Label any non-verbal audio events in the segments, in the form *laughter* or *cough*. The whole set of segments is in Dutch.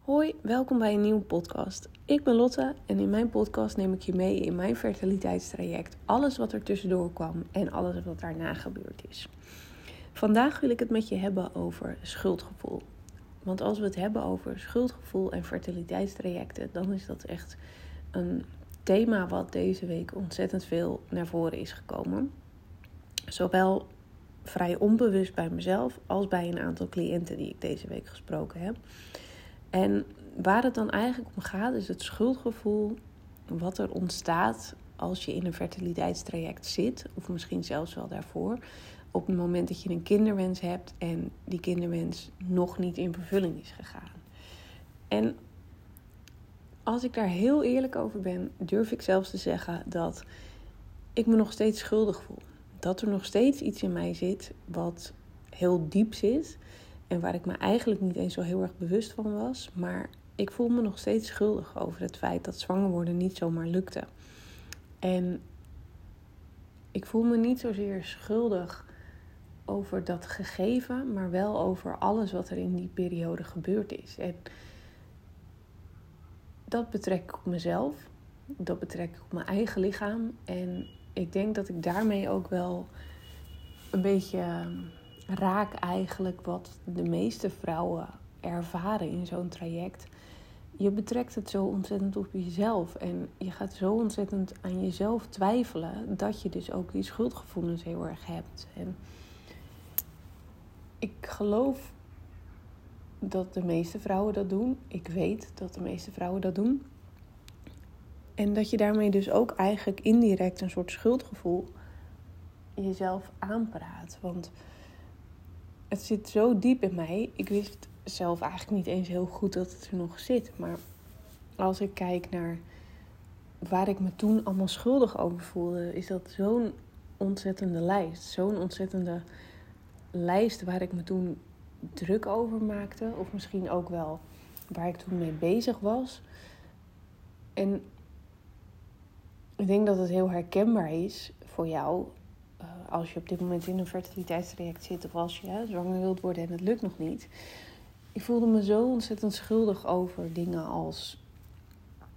Hoi, welkom bij een nieuwe podcast. Ik ben Lotte en in mijn podcast neem ik je mee in mijn fertiliteitstraject. Alles wat er tussendoor kwam en alles wat daarna gebeurd is. Vandaag wil ik het met je hebben over schuldgevoel. Want als we het hebben over schuldgevoel en fertiliteitstrajecten, dan is dat echt een thema wat deze week ontzettend veel naar voren is gekomen. Zowel vrij onbewust bij mezelf als bij een aantal cliënten die ik deze week gesproken heb. En waar het dan eigenlijk om gaat, is het schuldgevoel wat er ontstaat als je in een fertiliteitstraject zit, of misschien zelfs wel daarvoor, op het moment dat je een kinderwens hebt en die kinderwens nog niet in vervulling is gegaan. En als ik daar heel eerlijk over ben, durf ik zelfs te zeggen dat ik me nog steeds schuldig voel. Dat er nog steeds iets in mij zit wat heel diep zit en waar ik me eigenlijk niet eens zo heel erg bewust van was. Maar ik voel me nog steeds schuldig over het feit dat zwanger worden niet zomaar lukte. En ik voel me niet zozeer schuldig over dat gegeven, maar wel over alles wat er in die periode gebeurd is. En dat betrek ik op mezelf, dat betrek ik op mijn eigen lichaam. En ik denk dat ik daarmee ook wel een beetje raak eigenlijk wat de meeste vrouwen ervaren in zo'n traject. Je betrekt het zo ontzettend op jezelf en je gaat zo ontzettend aan jezelf twijfelen dat je dus ook die schuldgevoelens heel erg hebt. En ik geloof dat de meeste vrouwen dat doen. Ik weet dat de meeste vrouwen dat doen. En dat je daarmee dus ook eigenlijk indirect een soort schuldgevoel jezelf aanpraat. Want het zit zo diep in mij. Ik wist zelf eigenlijk niet eens heel goed dat het er nog zit. Maar als ik kijk naar waar ik me toen allemaal schuldig over voelde, is dat zo'n ontzettende lijst. Zo'n ontzettende lijst waar ik me toen druk over maakte. Of misschien ook wel waar ik toen mee bezig was. En ik denk dat het heel herkenbaar is voor jou eh, als je op dit moment in een fertiliteitstraject zit of als je zwanger wilt worden en het lukt nog niet. Ik voelde me zo ontzettend schuldig over dingen als,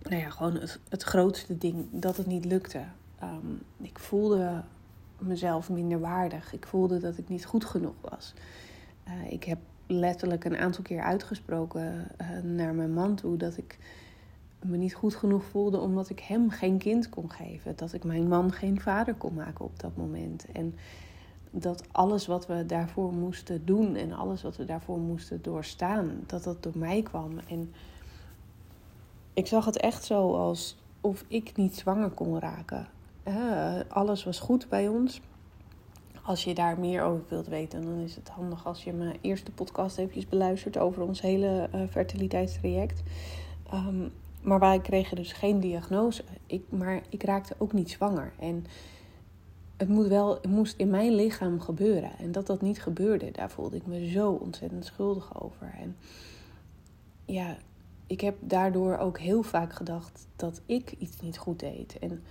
nou ja, gewoon het, het grootste ding, dat het niet lukte. Ehm, ik voelde mezelf minder waardig. Ik voelde dat ik niet goed genoeg was. Uh, ik heb letterlijk een aantal keer uitgesproken uh, naar mijn man toe dat ik me niet goed genoeg voelde omdat ik hem geen kind kon geven. Dat ik mijn man geen vader kon maken op dat moment. En dat alles wat we daarvoor moesten doen en alles wat we daarvoor moesten doorstaan, dat dat door mij kwam. En ik zag het echt zo als of ik niet zwanger kon raken. alles was goed bij ons. Als je daar meer over wilt weten, dan is het handig als je mijn eerste podcast eventjes beluistert over ons hele uh, fertiliteitstraject. Um, maar wij kregen dus geen diagnose. Ik, maar ik raakte ook niet zwanger. En het, moet wel, moest in mijn lichaam gebeuren. En dat dat niet gebeurde, daar voelde ik me zo ontzettend schuldig over. En ja, ik heb daardoor ook heel vaak gedacht dat ik iets niet goed deed. En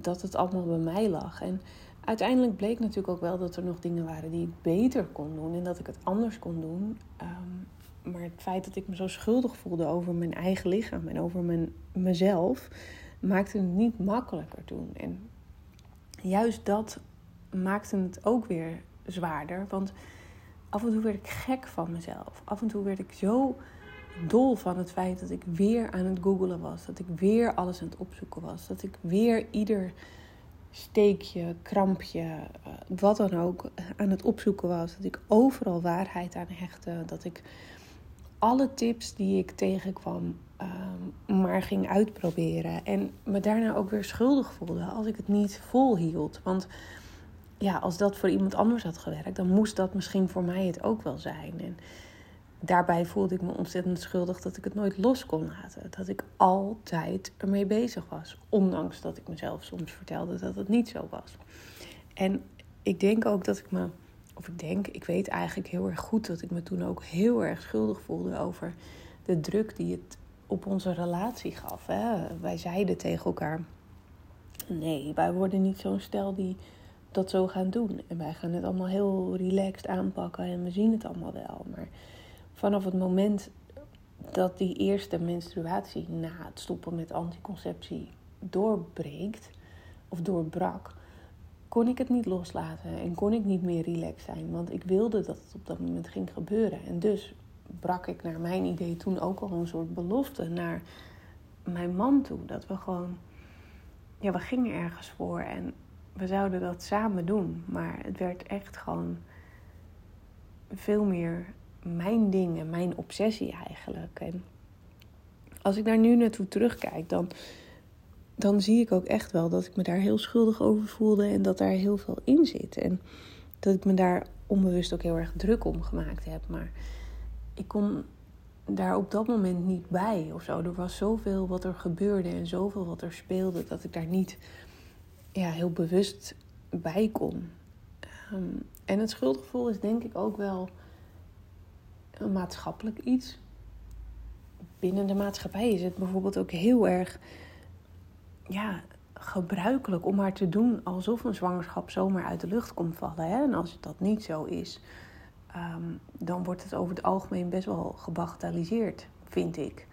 dat het allemaal bij mij lag. En uiteindelijk bleek natuurlijk ook wel dat er nog dingen waren die ik beter kon doen. En dat ik het anders kon doen. Um, maar het feit dat ik me zo schuldig voelde over mijn eigen lichaam en over mijn, mezelf, maakte het niet makkelijker toen. En juist dat maakte het ook weer zwaarder. Want af en toe werd ik gek van mezelf. Af en toe werd ik zo dol van het feit dat ik weer aan het googelen was. Dat ik weer alles aan het opzoeken was. Dat ik weer ieder steekje, krampje, eh, wat dan ook aan het opzoeken was. Dat ik overal waarheid aan hechtte. Dat ik alle tips die ik tegenkwam um, maar ging uitproberen. En me daarna ook weer schuldig voelde als ik het niet volhield. Want ja, als dat voor iemand anders had gewerkt, dan moest dat misschien voor mij het ook wel zijn. En daarbij voelde ik me ontzettend schuldig dat ik het nooit los kon laten. Dat ik altijd ermee bezig was. Ondanks dat ik mezelf soms vertelde dat het niet zo was. En ik denk ook dat ik me of ik denk, ik weet eigenlijk heel erg goed dat ik me toen ook heel erg schuldig voelde over de druk die het op onze relatie gaf. Hè? Wij zeiden tegen elkaar: nee, wij worden niet zo'n stel die dat zo gaan doen. En wij gaan het allemaal heel relaxed aanpakken en we zien het allemaal wel. Maar vanaf het moment dat die eerste menstruatie na het stoppen met anticonceptie doorbreekt of doorbrak, kon ik het niet loslaten en kon ik niet meer relaxed zijn. Want ik wilde dat het op dat moment ging gebeuren. En dus brak ik naar mijn idee toen ook al een soort belofte naar mijn man toe. Dat we gewoon, ja, we gingen ergens voor en we zouden dat samen doen. Maar het werd echt gewoon veel meer mijn ding en mijn obsessie eigenlijk. En als ik daar nu naartoe terugkijk, dan, dan zie ik ook echt wel dat ik me daar heel schuldig over voelde en dat daar heel veel in zit. En dat ik me daar onbewust ook heel erg druk om gemaakt heb. Maar ik kon daar op dat moment niet bij of zo. Er was zoveel wat er gebeurde en zoveel wat er speelde dat ik daar niet ja, heel bewust bij kon. Ehm, en het schuldgevoel is denk ik ook wel een maatschappelijk iets. Binnen de maatschappij is het bijvoorbeeld ook heel erg ja, gebruikelijk om maar te doen alsof een zwangerschap zomaar uit de lucht komt vallen. Hè? En als dat niet zo is, ehm, dan wordt het over het algemeen best wel gebagatelliseerd, vind ik.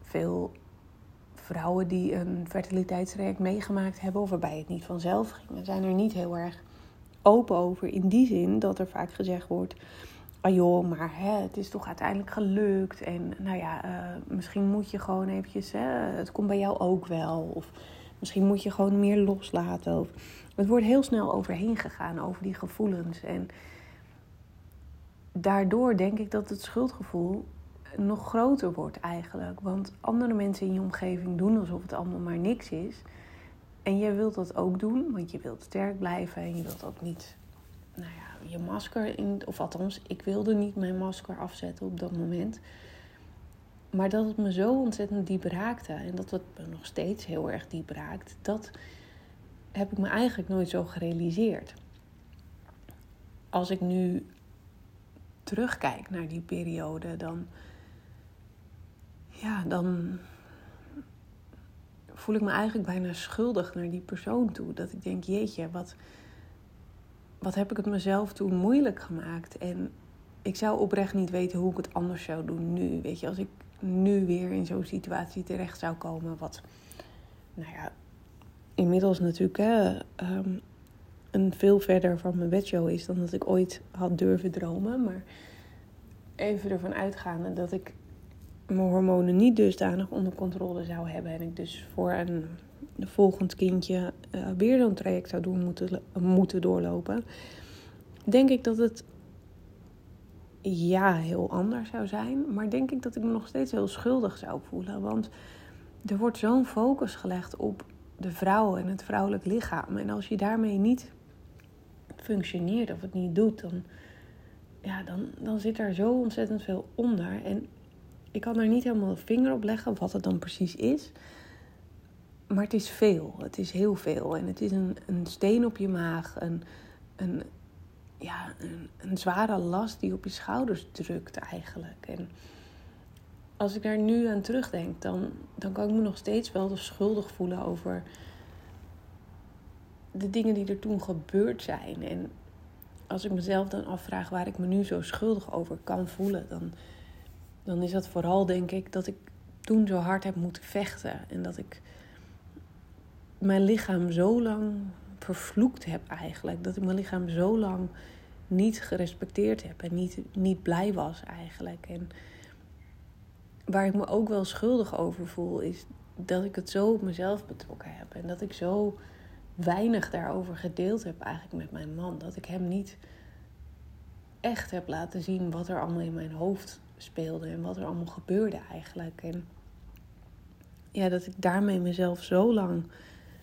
Veel vrouwen die een fertiliteitsreact meegemaakt hebben, of waarbij het niet vanzelf ging, zijn er niet heel erg open over. In die zin dat er vaak gezegd wordt: ah joh, maar hè, het is toch uiteindelijk gelukt. En nou ja, uh, misschien moet je gewoon eventjes, hè, het komt bij jou ook wel. Of misschien moet je gewoon meer loslaten. Het wordt heel snel overheen gegaan over die gevoelens. En daardoor denk ik dat het schuldgevoel nog groter wordt eigenlijk. Want andere mensen in je omgeving doen alsof het allemaal maar niks is. En jij wilt dat ook doen, want je wilt sterk blijven en je wilt ook niet, nou ja, je masker in, of althans, ik wilde niet mijn masker afzetten op dat moment. Maar dat het me zo ontzettend diep raakte en dat het me nog steeds heel erg diep raakt, dat heb ik me eigenlijk nooit zo gerealiseerd. Als ik nu terugkijk naar die periode, dan ja, dan voel ik me eigenlijk bijna schuldig naar die persoon toe. Dat ik denk, jeetje, wat, wat heb ik het mezelf toen moeilijk gemaakt. En ik zou oprecht niet weten hoe ik het anders zou doen nu. Weet je, als ik nu weer in zo'n situatie terecht zou komen. Wat, nou ja, inmiddels natuurlijk hè, ehm, een veel verder van mijn bedshow is dan dat ik ooit had durven dromen. Maar even ervan uitgaande dat ik mijn hormonen niet dusdanig onder controle zou hebben. En ik dus voor een volgend kindje uh, weer zo'n traject zou doen moeten, moeten doorlopen. Denk ik dat het ja heel anders zou zijn. Maar denk ik dat ik me nog steeds heel schuldig zou voelen. Want er wordt zo'n focus gelegd op de vrouw en het vrouwelijk lichaam. En als je daarmee niet functioneert of het niet doet, dan, ja, dan, dan zit er zo ontzettend veel onder. En ik kan er niet helemaal een vinger op leggen wat het dan precies is. Maar het is veel. Het is heel veel. En het is een, een steen op je maag. Een, een, ja, een, een zware last die op je schouders drukt eigenlijk. En als ik daar nu aan terugdenk, dan, dan kan ik me nog steeds wel schuldig voelen over de dingen die er toen gebeurd zijn. En als ik mezelf dan afvraag waar ik me nu zo schuldig over kan voelen, dan dan is dat vooral, denk ik, dat ik toen zo hard heb moeten vechten. En dat ik mijn lichaam zo lang vervloekt heb eigenlijk. Dat ik mijn lichaam zo lang niet gerespecteerd heb en niet, niet blij was eigenlijk. En waar ik me ook wel schuldig over voel, is dat ik het zo op mezelf betrokken heb. En dat ik zo weinig daarover gedeeld heb eigenlijk met mijn man. Dat ik hem niet echt heb laten zien wat er allemaal in mijn hoofd speelde en wat er allemaal gebeurde eigenlijk. En ja, dat ik daarmee mezelf zo lang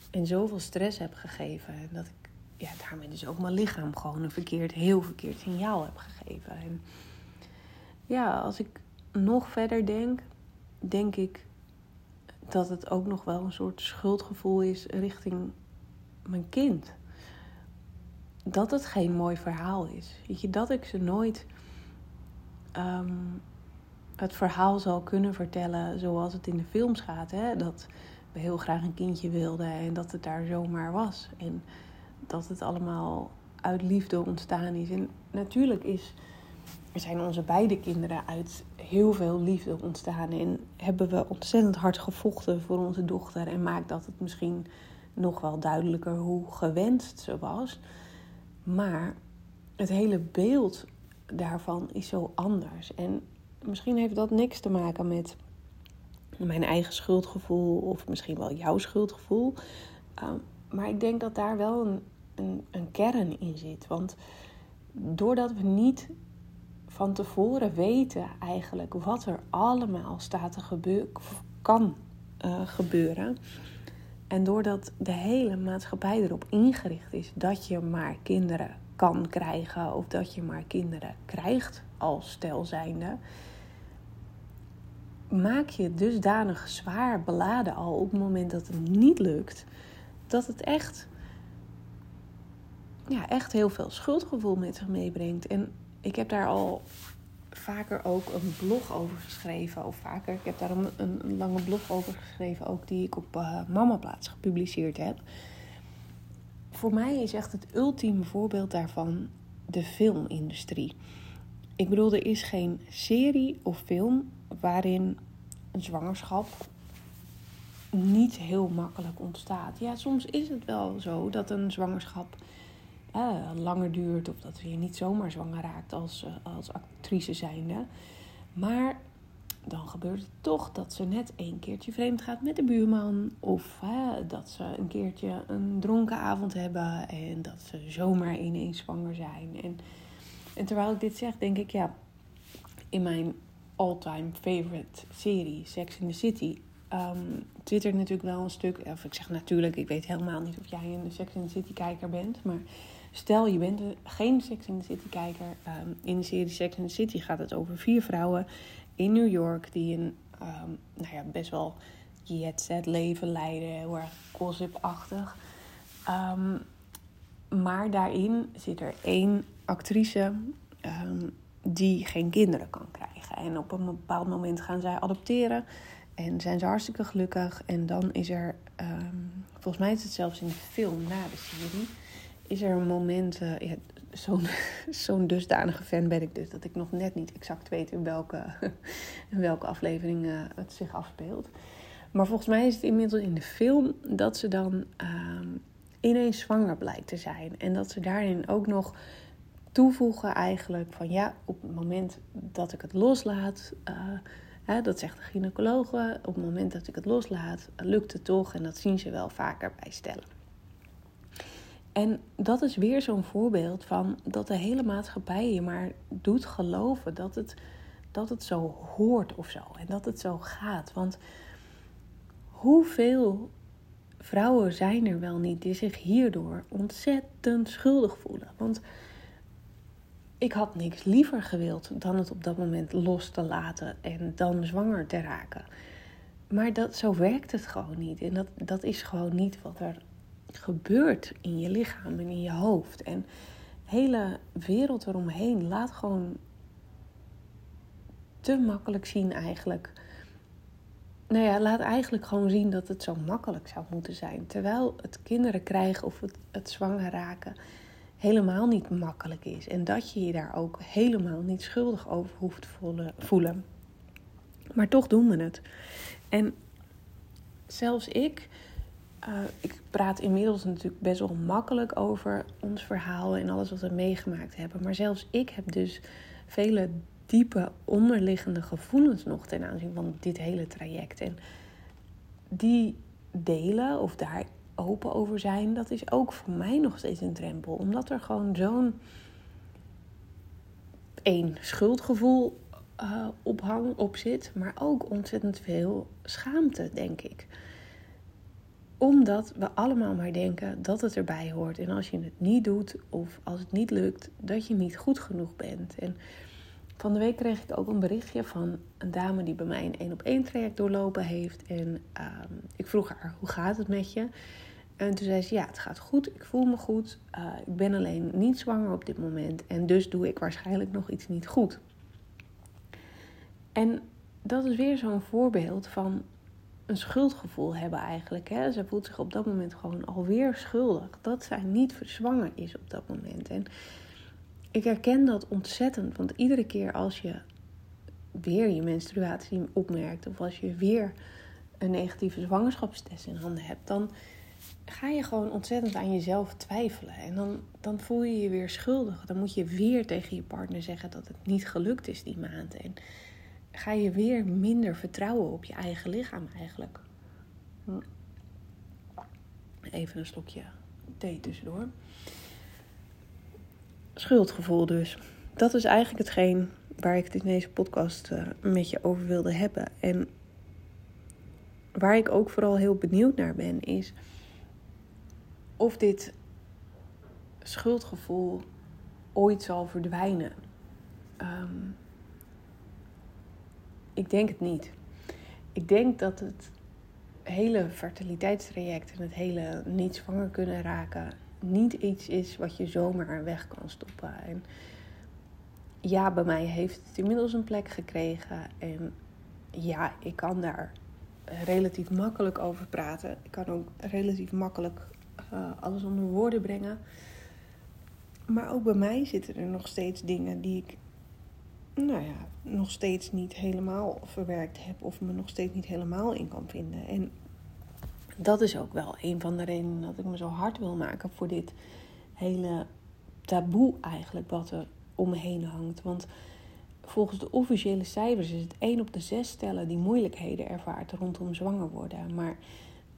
en zoveel stress heb gegeven. En dat ik ja, daarmee dus ook mijn lichaam gewoon een verkeerd, heel verkeerd signaal heb gegeven. En ja, als ik nog verder denk, denk ik dat het ook nog wel een soort schuldgevoel is richting mijn kind. Dat het geen mooi verhaal is. Weet je, dat ik ze nooit ehm, het verhaal zal kunnen vertellen zoals het in de films gaat. Hè? Dat heel graag een kindje wilden en dat het daar zomaar was. En dat het allemaal uit liefde ontstaan is. En natuurlijk is, zijn onze beide kinderen uit heel veel liefde ontstaan. En hebben we ontzettend hard gevochten voor onze dochter. En maakt dat het misschien nog wel duidelijker hoe gewenst ze was. Maar het hele beeld daarvan is zo anders. En misschien heeft dat niks te maken met mijn eigen schuldgevoel of misschien wel jouw schuldgevoel. Ehm, maar ik denk dat daar wel een, een, een kern in zit. Want doordat we niet van tevoren weten eigenlijk wat er allemaal staat te gebeuren, kan uh, gebeuren. En doordat de hele maatschappij erop ingericht is dat je maar kinderen kan krijgen of dat je maar kinderen krijgt als stel zijnde, maak je dusdanig zwaar beladen al op het moment dat het niet lukt, dat het echt, ja, echt heel veel schuldgevoel met zich meebrengt. En ik heb daar al vaker ook een blog over geschreven. Of vaker, ik heb daar een, een, lange blog over geschreven, ook die ik op uh, Mama Plaats gepubliceerd heb. Voor mij is echt het ultieme voorbeeld daarvan de filmindustrie. Ik bedoel, er is geen serie of film waarin een zwangerschap niet heel makkelijk ontstaat. Ja, soms is het wel zo dat een zwangerschap uh, langer duurt of dat je niet zomaar zwanger raakt als, uh, als actrice zijnde. Maar dan gebeurt het toch dat ze net een keertje vreemd gaat met de buurman. Of dat ze een keertje een dronken avond hebben en dat ze zomaar ineens zwanger zijn. En terwijl ik dit zeg, denk ik, ja, in mijn all-time favorite serie, Sex in the City, um, twittert natuurlijk wel een stuk. Of ik zeg natuurlijk, ik weet helemaal niet of jij een Sex in the City kijker bent. Maar stel je bent geen Sex in the City kijker. Um, in de serie Sex in the City gaat het over vier vrouwen in New York die een um, nou ja, best wel jet set leven leiden. Heel erg gossipachtig. Maar daarin zit er één actrice die geen kinderen kan krijgen. En op een bepaald moment gaan zij adopteren. En zijn ze hartstikke gelukkig. En dan is er, um, volgens mij is het zelfs in de film na de serie, is er een moment. Uh, ja, Zo'n *laughs* zo'n dusdanige fan ben ik dus dat ik nog net niet exact weet in welke, *laughs* welke aflevering uh, het zich afspeelt. Maar volgens mij is het inmiddels in de film dat ze dan um, ineens zwanger blijkt te zijn. En dat ze daarin ook nog toevoegen eigenlijk van ja, op het moment dat ik het loslaat, uh, hè, dat zegt de gynaecologe, op het moment dat ik het loslaat, lukt het toch en dat zien ze wel vaker bij stellen. En dat is weer zo'n voorbeeld van dat de hele maatschappij je maar doet geloven dat het, dat het zo hoort of zo en dat het zo gaat. Want hoeveel vrouwen zijn er wel niet die zich hierdoor ontzettend schuldig voelen? Want ik had niks liever gewild dan het op dat moment los te laten en dan zwanger te raken. Maar dat, zo werkt het gewoon niet. En dat, dat is gewoon niet wat er gebeurt in je lichaam en in je hoofd. En de hele wereld eromheen laat gewoon te makkelijk zien eigenlijk. Nou ja, laat eigenlijk gewoon zien dat het zo makkelijk zou moeten zijn. Terwijl het kinderen krijgen of het, het zwanger raken helemaal niet makkelijk is. En dat je je daar ook helemaal niet schuldig over hoeft voelen. Maar toch doen we het. En zelfs ik, uh, ik praat inmiddels natuurlijk best wel makkelijk over ons verhaal en alles wat we meegemaakt hebben. Maar zelfs ik heb dus vele diepe onderliggende gevoelens nog ten aanzien van dit hele traject. En die delen of daar open over zijn, dat is ook voor mij nog steeds een drempel. Omdat er gewoon zo'n één schuldgevoel uh, ophang, op zit, maar ook ontzettend veel schaamte, denk ik. Omdat we allemaal maar denken dat het erbij hoort. En als je het niet doet of als het niet lukt, dat je niet goed genoeg bent. En van de week kreeg ik ook een berichtje van een dame die bij mij een één op één traject doorlopen heeft. En um, ik vroeg haar, hoe gaat het met je? En toen zei ze, ja, het gaat goed, ik voel me goed. Uh, ik ben alleen niet zwanger op dit moment. En dus doe ik waarschijnlijk nog iets niet goed. En dat is weer zo'n voorbeeld van een schuldgevoel hebben eigenlijk. Hè? Ze voelt zich op dat moment gewoon alweer schuldig. Dat zij niet verzwanger is op dat moment. En ik herken dat ontzettend. Want iedere keer als je weer je menstruatie opmerkt of als je weer een negatieve zwangerschapstest in handen hebt, dan ga je gewoon ontzettend aan jezelf twijfelen. En dan, dan voel je je weer schuldig. Dan moet je weer tegen je partner zeggen dat het niet gelukt is die maand. En ga je weer minder vertrouwen op je eigen lichaam eigenlijk. Even een slokje thee tussendoor. Schuldgevoel dus. Dat is eigenlijk hetgeen waar ik het in deze podcast uh, met je over wilde hebben. En waar ik ook vooral heel benieuwd naar ben, is of dit schuldgevoel ooit zal verdwijnen. Um, ik denk het niet. Ik denk dat het hele fertiliteitstraject en het hele niet zwanger kunnen raken niet iets is wat je zomaar weg kan stoppen. En ja, bij mij heeft het inmiddels een plek gekregen. En ja, ik kan daar relatief makkelijk over praten. Ik kan ook relatief makkelijk uh, alles onder woorden brengen. Maar ook bij mij zitten er nog steeds dingen die ik, nou ja, nog steeds niet helemaal verwerkt heb of me nog steeds niet helemaal in kan vinden. En dat is ook wel een van de redenen dat ik me zo hard wil maken voor dit hele taboe eigenlijk wat er om me heen hangt. Want volgens de officiële cijfers is het 1 op de 6 stellen die moeilijkheden ervaart rondom zwanger worden. Maar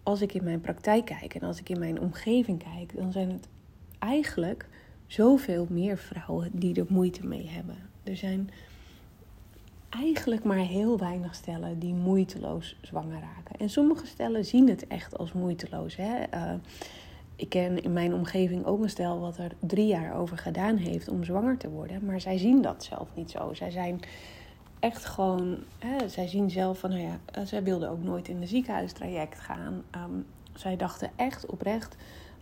als ik in mijn praktijk kijk en als ik in mijn omgeving kijk, dan zijn het eigenlijk zoveel meer vrouwen die er moeite mee hebben. Er zijn eigenlijk maar heel weinig stellen die moeiteloos zwanger raken. En sommige stellen zien het echt als moeiteloos. Hè? Uh, ik ken in mijn omgeving ook een stel wat er drie jaar over gedaan heeft om zwanger te worden. Maar zij zien dat zelf niet zo. Zij zijn echt gewoon, hè, zij zien zelf van, nou ja, eh, zij wilden ook nooit in de ziekenhuistraject gaan. Ehm, zij dachten echt oprecht,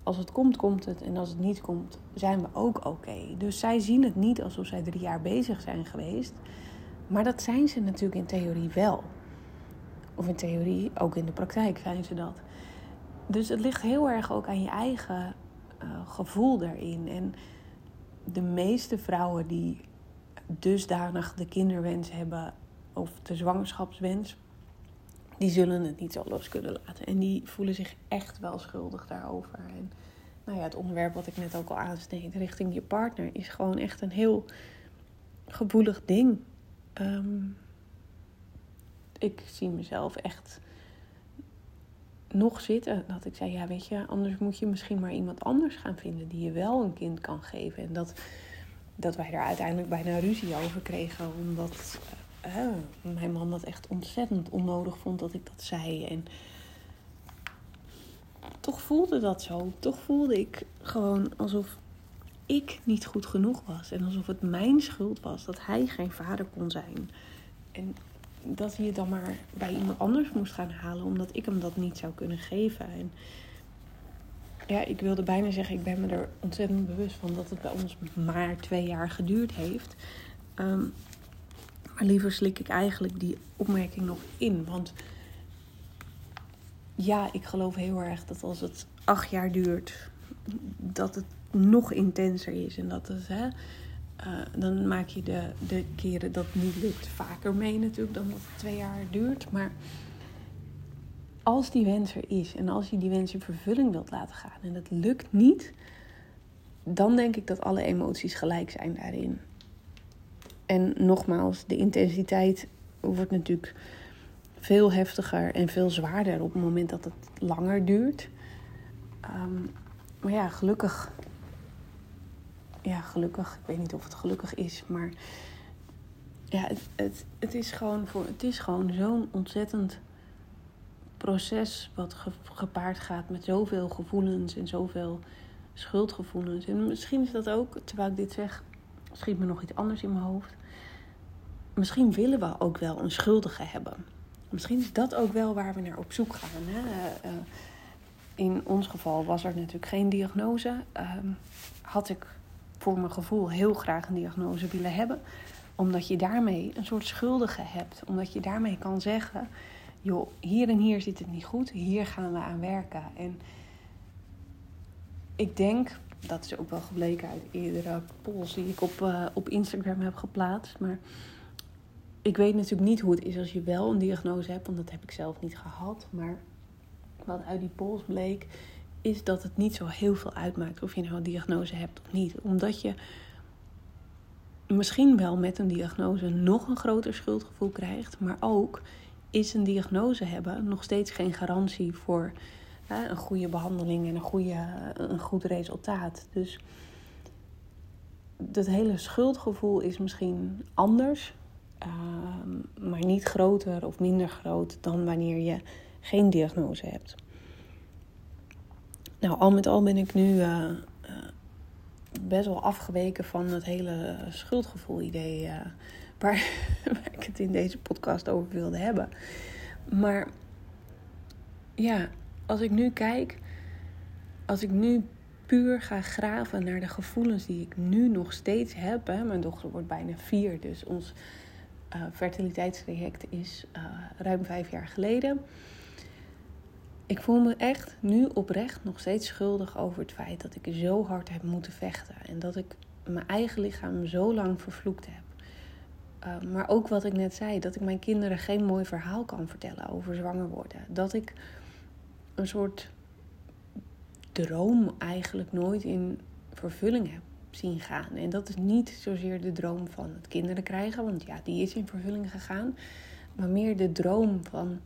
als het komt, komt het. En als het niet komt, zijn we ook oké. Dus zij zien het niet alsof zij drie jaar bezig zijn geweest. Maar dat zijn ze natuurlijk in theorie wel. Of in theorie, ook in de praktijk zijn ze dat. Dus het ligt heel erg ook aan je eigen uh, gevoel daarin. En de meeste vrouwen die dusdanig de kinderwens hebben of de zwangerschapswens, die zullen het niet zo los kunnen laten. En die voelen zich echt wel schuldig daarover. En nou ja, het onderwerp wat ik net ook al aansneed, richting je partner, is gewoon echt een heel gevoelig ding. Ehm, ik zie mezelf echt nog zitten. Dat ik zei, ja weet je, anders moet je misschien maar iemand anders gaan vinden die je wel een kind kan geven. En dat, dat wij daar uiteindelijk bijna ruzie over kregen. Omdat uh, mijn man dat echt ontzettend onnodig vond dat ik dat zei. En toch voelde dat zo. Toch voelde ik gewoon alsof ik niet goed genoeg was. En alsof het mijn schuld was dat hij geen vader kon zijn. En dat hij het dan maar bij iemand anders moest gaan halen, omdat ik hem dat niet zou kunnen geven. En ja, ik wilde bijna zeggen, ik ben me er ontzettend bewust van dat het bij ons maar twee jaar geduurd heeft. Ehm, maar liever slik ik eigenlijk die opmerking nog in. Want ja, ik geloof heel erg dat als het acht jaar duurt, dat het nog intenser is. En dat het, hè, uh, dan maak je de, de keren dat niet lukt vaker mee natuurlijk dan dat het twee jaar duurt. Maar als die wens er is en als je die wens in vervulling wilt laten gaan en het lukt niet, dan denk ik dat alle emoties gelijk zijn daarin. En nogmaals, de intensiteit wordt natuurlijk veel heftiger en veel zwaarder op het moment dat het langer duurt. Um, maar ja, gelukkig ja, gelukkig. Ik weet niet of het gelukkig is, maar ja, het, het, het is gewoon, voor, het is gewoon zo'n ontzettend proces wat gepaard gaat met zoveel gevoelens en zoveel schuldgevoelens. En misschien is dat ook, terwijl ik dit zeg, schiet me nog iets anders in mijn hoofd. Misschien willen we ook wel een schuldige hebben. Misschien is dat ook wel waar we naar op zoek gaan. Hè? Uh, in ons geval was er natuurlijk geen diagnose. Uh, had ik voor mijn gevoel heel graag een diagnose willen hebben. Omdat je daarmee een soort schuldige hebt. Omdat je daarmee kan zeggen: joh, hier en hier zit het niet goed, hier gaan we aan werken. En ik denk, dat is ook wel gebleken uit eerdere polls die ik op, uh, op Instagram heb geplaatst. Maar ik weet natuurlijk niet hoe het is als je wel een diagnose hebt, want dat heb ik zelf niet gehad. Maar wat uit die pols bleek, is dat het niet zo heel veel uitmaakt of je nou een diagnose hebt of niet. Omdat je misschien wel met een diagnose nog een groter schuldgevoel krijgt, maar ook is een diagnose hebben nog steeds geen garantie voor hè, een goede behandeling en een, goede, een goed resultaat. Dus dat hele schuldgevoel is misschien anders, ehm, maar niet groter of minder groot dan wanneer je geen diagnose hebt. Nou, al met al ben ik nu uh, best wel afgeweken van het hele schuldgevoel-idee uh, *laughs* waar, ik het in deze podcast over wilde hebben. Maar ja, als ik nu kijk, als ik nu puur ga graven naar de gevoelens die ik nu nog steeds heb. Hè. Mijn dochter wordt bijna vier, dus ons uh, is ruim vijf jaar geleden. Ik voel me echt nu oprecht nog steeds schuldig over het feit dat ik zo hard heb moeten vechten. En dat ik mijn eigen lichaam zo lang vervloekt heb. Uh, maar ook wat ik net zei, dat ik mijn kinderen geen mooi verhaal kan vertellen over zwanger worden. Dat ik een soort droom eigenlijk nooit in vervulling heb zien gaan. En dat is niet zozeer de droom van het kinderen krijgen, want ja, die is in vervulling gegaan. Maar meer de droom van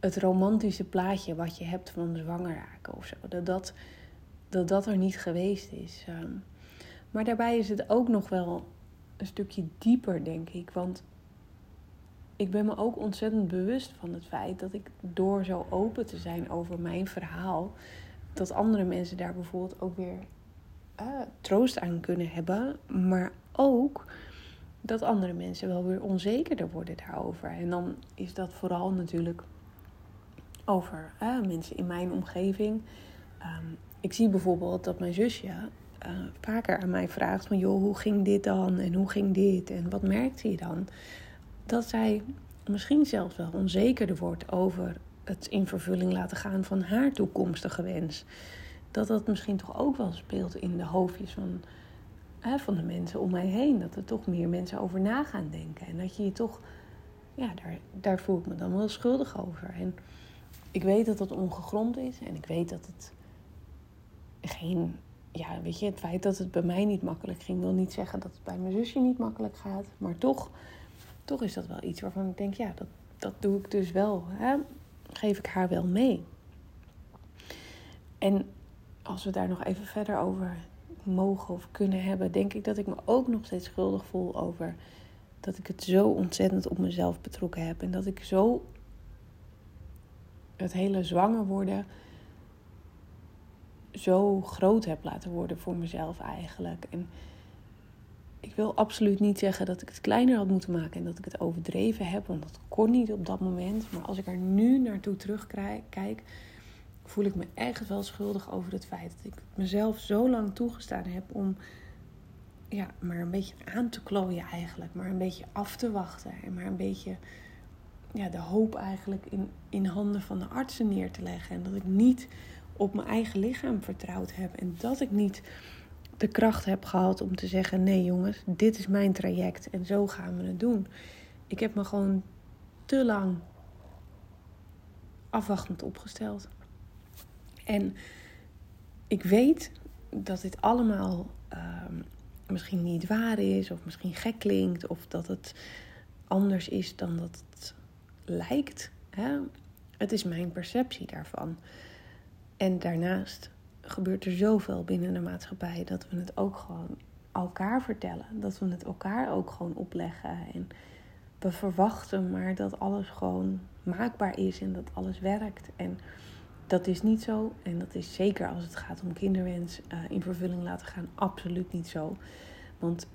het romantische plaatje wat je hebt van zwanger raken of zo. Dat dat, dat, dat er niet geweest is. Ehm. maar daarbij is het ook nog wel een stukje dieper, denk ik. Want ik ben me ook ontzettend bewust van het feit dat ik door zo open te zijn over mijn verhaal, dat andere mensen daar bijvoorbeeld ook weer uh, troost aan kunnen hebben. Maar ook dat andere mensen wel weer onzekerder worden daarover. En dan is dat vooral natuurlijk over mensen in mijn omgeving. Ehm, ik zie bijvoorbeeld dat mijn zusje uh, vaker aan mij vraagt van joh, hoe ging dit dan en hoe ging dit en wat merkte je dan? Dat zij misschien zelfs wel onzekerder wordt over het in vervulling laten gaan van haar toekomstige wens. Dat dat misschien toch ook wel speelt in de hoofdjes van, hè, van de mensen om mij heen. Dat er toch meer mensen over na gaan denken. En dat je je toch, ja, daar, daar voel ik me dan wel schuldig over. En ik weet dat dat ongegrond is en ik weet dat het geen. Ja, weet je, het feit dat het bij mij niet makkelijk ging, wil niet zeggen dat het bij mijn zusje niet makkelijk gaat. Maar toch, toch is dat wel iets waarvan ik denk, ja, dat, dat doe ik dus wel. Hè? Geef ik haar wel mee. En als we daar nog even verder over mogen of kunnen hebben, denk ik dat ik me ook nog steeds schuldig voel over dat ik het zo ontzettend op mezelf betrokken heb. En dat ik zo het hele zwanger worden zo groot heb laten worden voor mezelf eigenlijk. En ik wil absoluut niet zeggen dat ik het kleiner had moeten maken en dat ik het overdreven heb, want dat kon niet op dat moment. Maar als ik er nu naartoe terugkijk, voel ik me echt wel schuldig over het feit dat ik mezelf zo lang toegestaan heb om ja, maar een beetje aan te klooien eigenlijk, maar een beetje af te wachten en maar een beetje ja, de hoop eigenlijk in, in handen van de artsen neer te leggen. En dat ik niet op mijn eigen lichaam vertrouwd heb. En dat ik niet de kracht heb gehad om te zeggen: nee jongens, dit is mijn traject en zo gaan we het doen. Ik heb me gewoon te lang afwachtend opgesteld. En ik weet dat dit allemaal ehm, misschien niet waar is, of misschien gek klinkt, of dat het anders is dan dat het lijkt. Hè? Het is mijn perceptie daarvan. En daarnaast gebeurt er zoveel binnen de maatschappij dat we het ook gewoon elkaar vertellen. Dat we het elkaar ook gewoon opleggen. En we verwachten maar dat alles gewoon maakbaar is en dat alles werkt. En dat is niet zo. En dat is zeker als het gaat om kinderwens uh, in vervulling laten gaan, absoluut niet zo. Want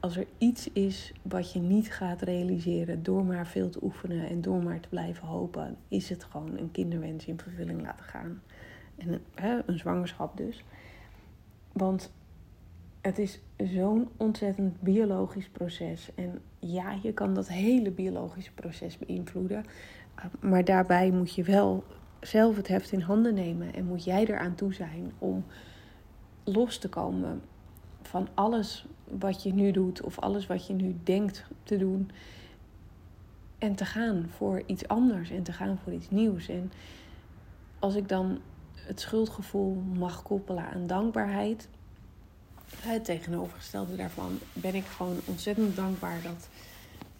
als er iets is wat je niet gaat realiseren door maar veel te oefenen en door maar te blijven hopen, is het gewoon een kinderwens in vervulling laten gaan. En hè, een zwangerschap dus. Want het is zo'n ontzettend biologisch proces. En ja, je kan dat hele biologische proces beïnvloeden. Maar daarbij moet je wel zelf het heft in handen nemen. En moet jij eraan toe zijn om los te komen van alles wat je nu doet of alles wat je nu denkt te doen. En te gaan voor iets anders en te gaan voor iets nieuws. En als ik dan het schuldgevoel mag koppelen aan dankbaarheid, het tegenovergestelde daarvan, ben ik gewoon ontzettend dankbaar dat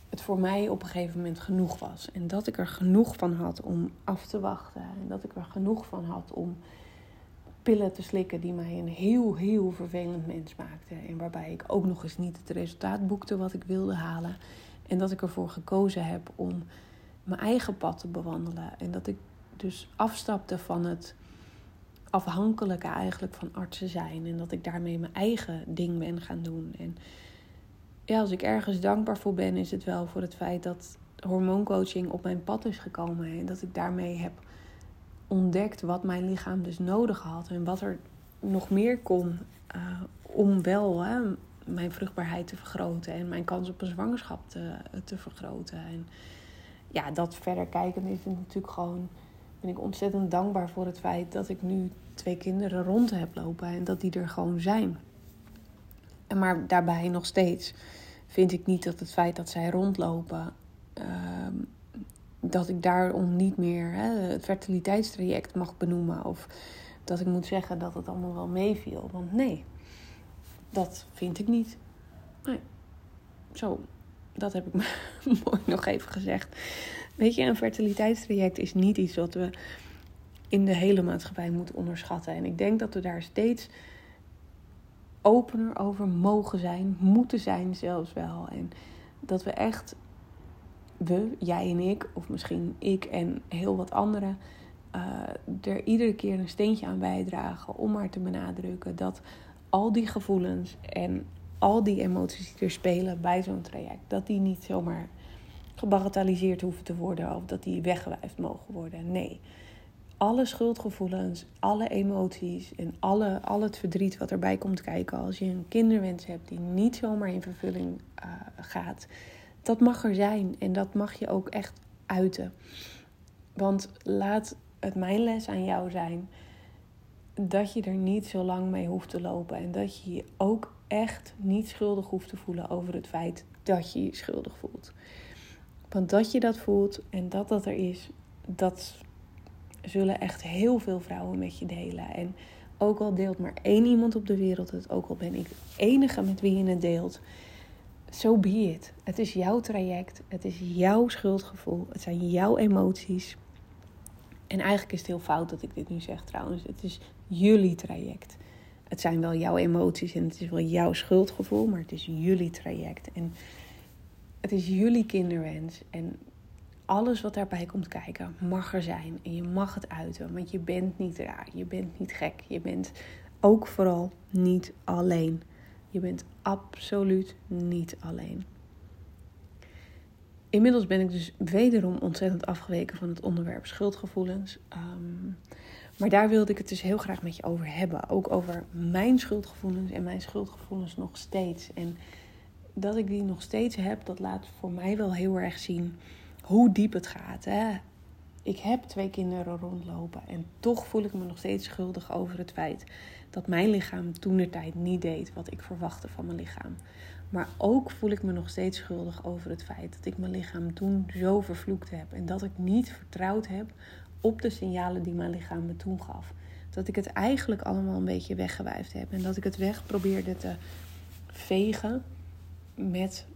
het voor mij op een gegeven moment genoeg was. En dat ik er genoeg van had om af te wachten. En dat ik er genoeg van had om pillen te slikken die mij een heel, heel vervelend mens maakten. En waarbij ik ook nog eens niet het resultaat boekte wat ik wilde halen. En dat ik ervoor gekozen heb om mijn eigen pad te bewandelen. En dat ik dus afstapte van het afhankelijke eigenlijk van artsen zijn. En dat ik daarmee mijn eigen ding ben gaan doen. En ja, als ik ergens dankbaar voor ben, is het wel voor het feit dat hormooncoaching op mijn pad is gekomen. En dat ik daarmee heb ontdekt wat mijn lichaam dus nodig had. En wat er nog meer kon uh, om wel hè, mijn vruchtbaarheid te vergroten. En mijn kans op een zwangerschap te, te vergroten. En ja, dat verder kijken is natuurlijk gewoon... Ben ik ontzettend dankbaar voor het feit dat ik nu twee kinderen rond heb lopen. En dat die er gewoon zijn. En maar daarbij nog steeds vind ik niet dat het feit dat zij rondlopen, ehm, dat ik daarom niet meer hè, het fertiliteitstraject mag benoemen. Of dat ik moet zeggen dat het allemaal wel meeviel. Want nee, dat vind ik niet. Nee. Zo, dat heb ik me *laughs* mooi nog even gezegd. Weet je, een fertiliteitstraject is niet iets wat we in de hele maatschappij moeten onderschatten. En ik denk dat we daar steeds opener over mogen zijn, moeten zijn zelfs wel. En dat we echt, we, jij en ik, of misschien ik en heel wat anderen, uh, er iedere keer een steentje aan bijdragen om maar te benadrukken dat al die gevoelens en al die emoties die er spelen bij zo'n traject, dat die niet zomaar gebagatelliseerd hoeven te worden of dat die weggewijfd mogen worden. Nee alle schuldgevoelens, alle emoties en alle, al het verdriet wat erbij komt kijken als je een kinderwens hebt die niet zomaar in vervulling uh, gaat, dat mag er zijn en dat mag je ook echt uiten. Want laat het mijn les aan jou zijn dat je er niet zo lang mee hoeft te lopen en dat je je ook echt niet schuldig hoeft te voelen over het feit dat je je schuldig voelt. Want dat je dat voelt en dat dat er is, dat zullen echt heel veel vrouwen met je delen. En ook al deelt maar één iemand op de wereld het, ook al ben ik de enige met wie je het deelt, zo be it. Het is jouw traject, het is jouw schuldgevoel, het zijn jouw emoties. En eigenlijk is het heel fout dat ik dit nu zeg trouwens. Het is jullie traject. Het zijn wel jouw emoties en het is wel jouw schuldgevoel, maar het is jullie traject. En het is jullie kinderwens. En alles wat daarbij komt kijken mag er zijn. En je mag het uiten. Want je bent niet raar. Je bent niet gek. Je bent ook vooral niet alleen. Je bent absoluut niet alleen. Inmiddels ben ik dus wederom ontzettend afgeweken van het onderwerp schuldgevoelens. Ehm, maar daar wilde ik het dus heel graag met je over hebben. Ook over mijn schuldgevoelens en mijn schuldgevoelens nog steeds. En dat ik die nog steeds heb, dat laat voor mij wel heel erg zien hoe diep het gaat. Hè? Ik heb twee kinderen rondlopen en toch voel ik me nog steeds schuldig over het feit dat mijn lichaam toen de tijd niet deed wat ik verwachtte van mijn lichaam. Maar ook voel ik me nog steeds schuldig over het feit dat ik mijn lichaam toen zo vervloekt heb en dat ik niet vertrouwd heb op de signalen die mijn lichaam me toen gaf. Dat ik het eigenlijk allemaal een beetje weggewijfd heb en dat ik het weg probeerde te vegen met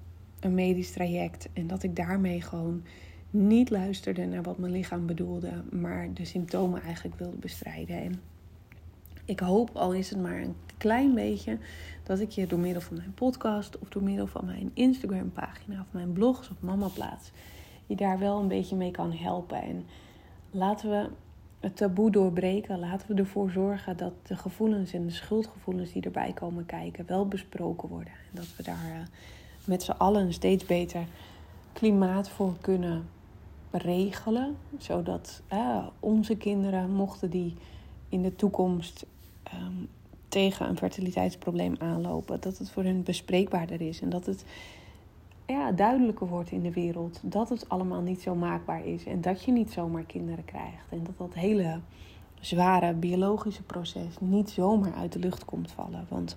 een medisch traject. En dat ik daarmee gewoon niet luisterde naar wat mijn lichaam bedoelde, maar de symptomen eigenlijk wilde bestrijden. En ik hoop, al is het maar een klein beetje, dat ik je door middel van mijn podcast of door middel van mijn Instagram pagina of mijn blogs of Mama Plaats, je daar wel een beetje mee kan helpen. En laten we het taboe doorbreken. Laten we ervoor zorgen dat de gevoelens en de schuldgevoelens die erbij komen kijken wel besproken worden. En dat we daar eh, met z'n allen steeds beter klimaat voor kunnen regelen. Zodat uh, onze kinderen, mochten die in de toekomst ehm, tegen een fertiliteitsprobleem aanlopen, dat het voor hen bespreekbaarder is. En dat het ja, duidelijker wordt in de wereld dat het allemaal niet zo maakbaar is. En dat je niet zomaar kinderen krijgt. En dat dat hele zware biologische proces niet zomaar uit de lucht komt vallen. Want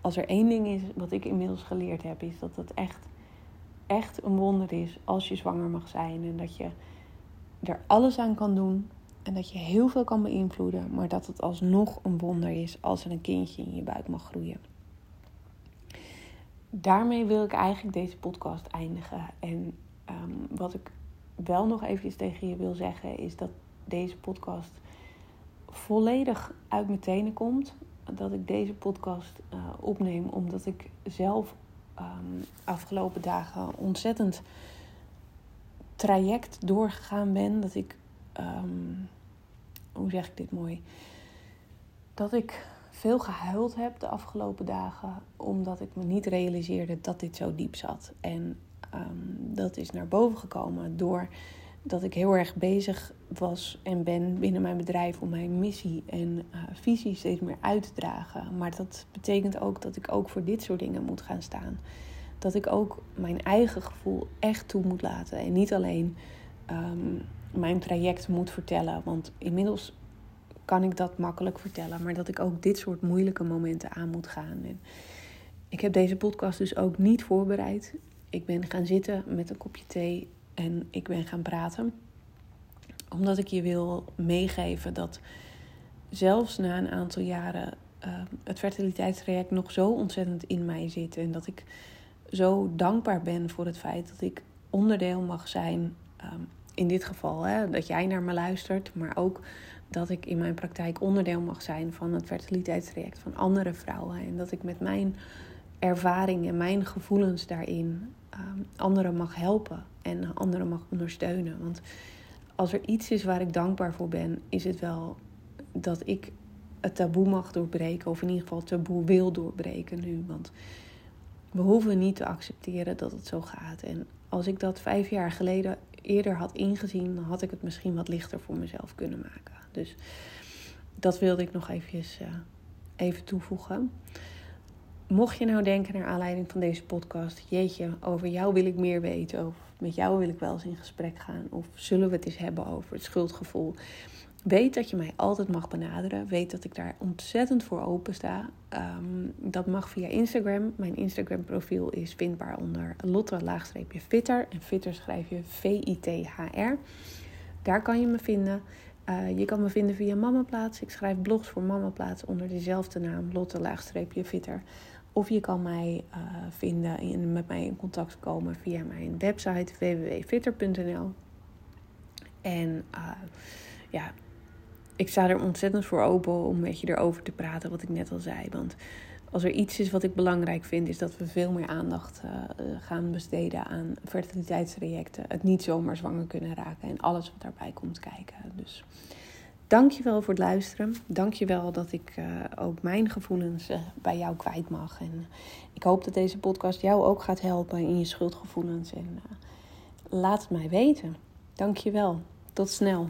als er één ding is wat ik inmiddels geleerd heb, is dat het echt, echt een wonder is als je zwanger mag zijn. En dat je er alles aan kan doen. En dat je heel veel kan beïnvloeden. Maar dat het alsnog een wonder is als er een kindje in je buik mag groeien. Daarmee wil ik eigenlijk deze podcast eindigen. En ehm, wat ik wel nog even tegen je wil zeggen, is dat deze podcast volledig uit mijn tenen komt. Dat ik deze podcast uh, opneem omdat ik zelf um, afgelopen dagen ontzettend traject doorgegaan ben. Dat ik, um, hoe zeg ik dit mooi? Dat ik veel gehuild heb de afgelopen dagen, omdat ik me niet realiseerde dat dit zo diep zat. En um, dat is naar boven gekomen door dat ik heel erg bezig was en ben binnen mijn bedrijf om mijn missie en uh, visie steeds meer uit te dragen. Maar dat betekent ook dat ik ook voor dit soort dingen moet gaan staan. Dat ik ook mijn eigen gevoel echt toe moet laten en niet alleen um, mijn traject moet vertellen. Want inmiddels kan ik dat makkelijk vertellen, maar dat ik ook dit soort moeilijke momenten aan moet gaan. En ik heb deze podcast dus ook niet voorbereid. Ik ben gaan zitten met een kopje thee en ik ben gaan praten. Omdat ik je wil meegeven dat zelfs na een aantal jaren uh, het fertiliteitstraject nog zo ontzettend in mij zit. En dat ik zo dankbaar ben voor het feit dat ik onderdeel mag zijn. Um, in dit geval, hè, dat jij naar me luistert, maar ook dat ik in mijn praktijk onderdeel mag zijn van het fertiliteitstraject van andere vrouwen. En dat ik met mijn ervaring en mijn gevoelens daarin um, anderen mag helpen en anderen mag ondersteunen. Want als er iets is waar ik dankbaar voor ben, is het wel dat ik het taboe mag doorbreken, of in ieder geval het taboe wil doorbreken nu. Want we hoeven niet te accepteren dat het zo gaat. En als ik dat vijf jaar geleden eerder had ingezien, dan had ik het misschien wat lichter voor mezelf kunnen maken. Dus dat wilde ik nog eventjes, even toevoegen. Mocht je nou denken naar aanleiding van deze podcast, jeetje, over jou wil ik meer weten, of met jou wil ik wel eens in gesprek gaan, of zullen we het eens hebben over het schuldgevoel. Weet dat je mij altijd mag benaderen. Weet dat ik daar ontzettend voor open sta. Um, dat mag via Instagram. Mijn Instagram profiel is vindbaar onder Lotte-fitter. En fitter schrijf je V-I-T-H-R. Daar kan je me vinden. Uh, je kan me vinden via Mamaplaats. Ik schrijf blogs voor Mamaplaats onder dezelfde naam, Lotte-fitter. Of je kan mij uh, vinden en met mij in contact komen via mijn website www.fitter.nl. En uh, ja, ik sta er ontzettend voor open om met je erover te praten, wat ik net al zei. Want als er iets is wat ik belangrijk vind, is dat we veel meer aandacht uh, gaan besteden aan fertiliteitstrajecten. Het niet zomaar zwanger kunnen raken en alles wat daarbij komt kijken. Dus dankjewel voor het luisteren. Dankjewel dat ik uh, ook mijn gevoelens bij jou kwijt mag. En ik hoop dat deze podcast jou ook gaat helpen in je schuldgevoelens. En laat het mij weten. Dankjewel. Tot snel.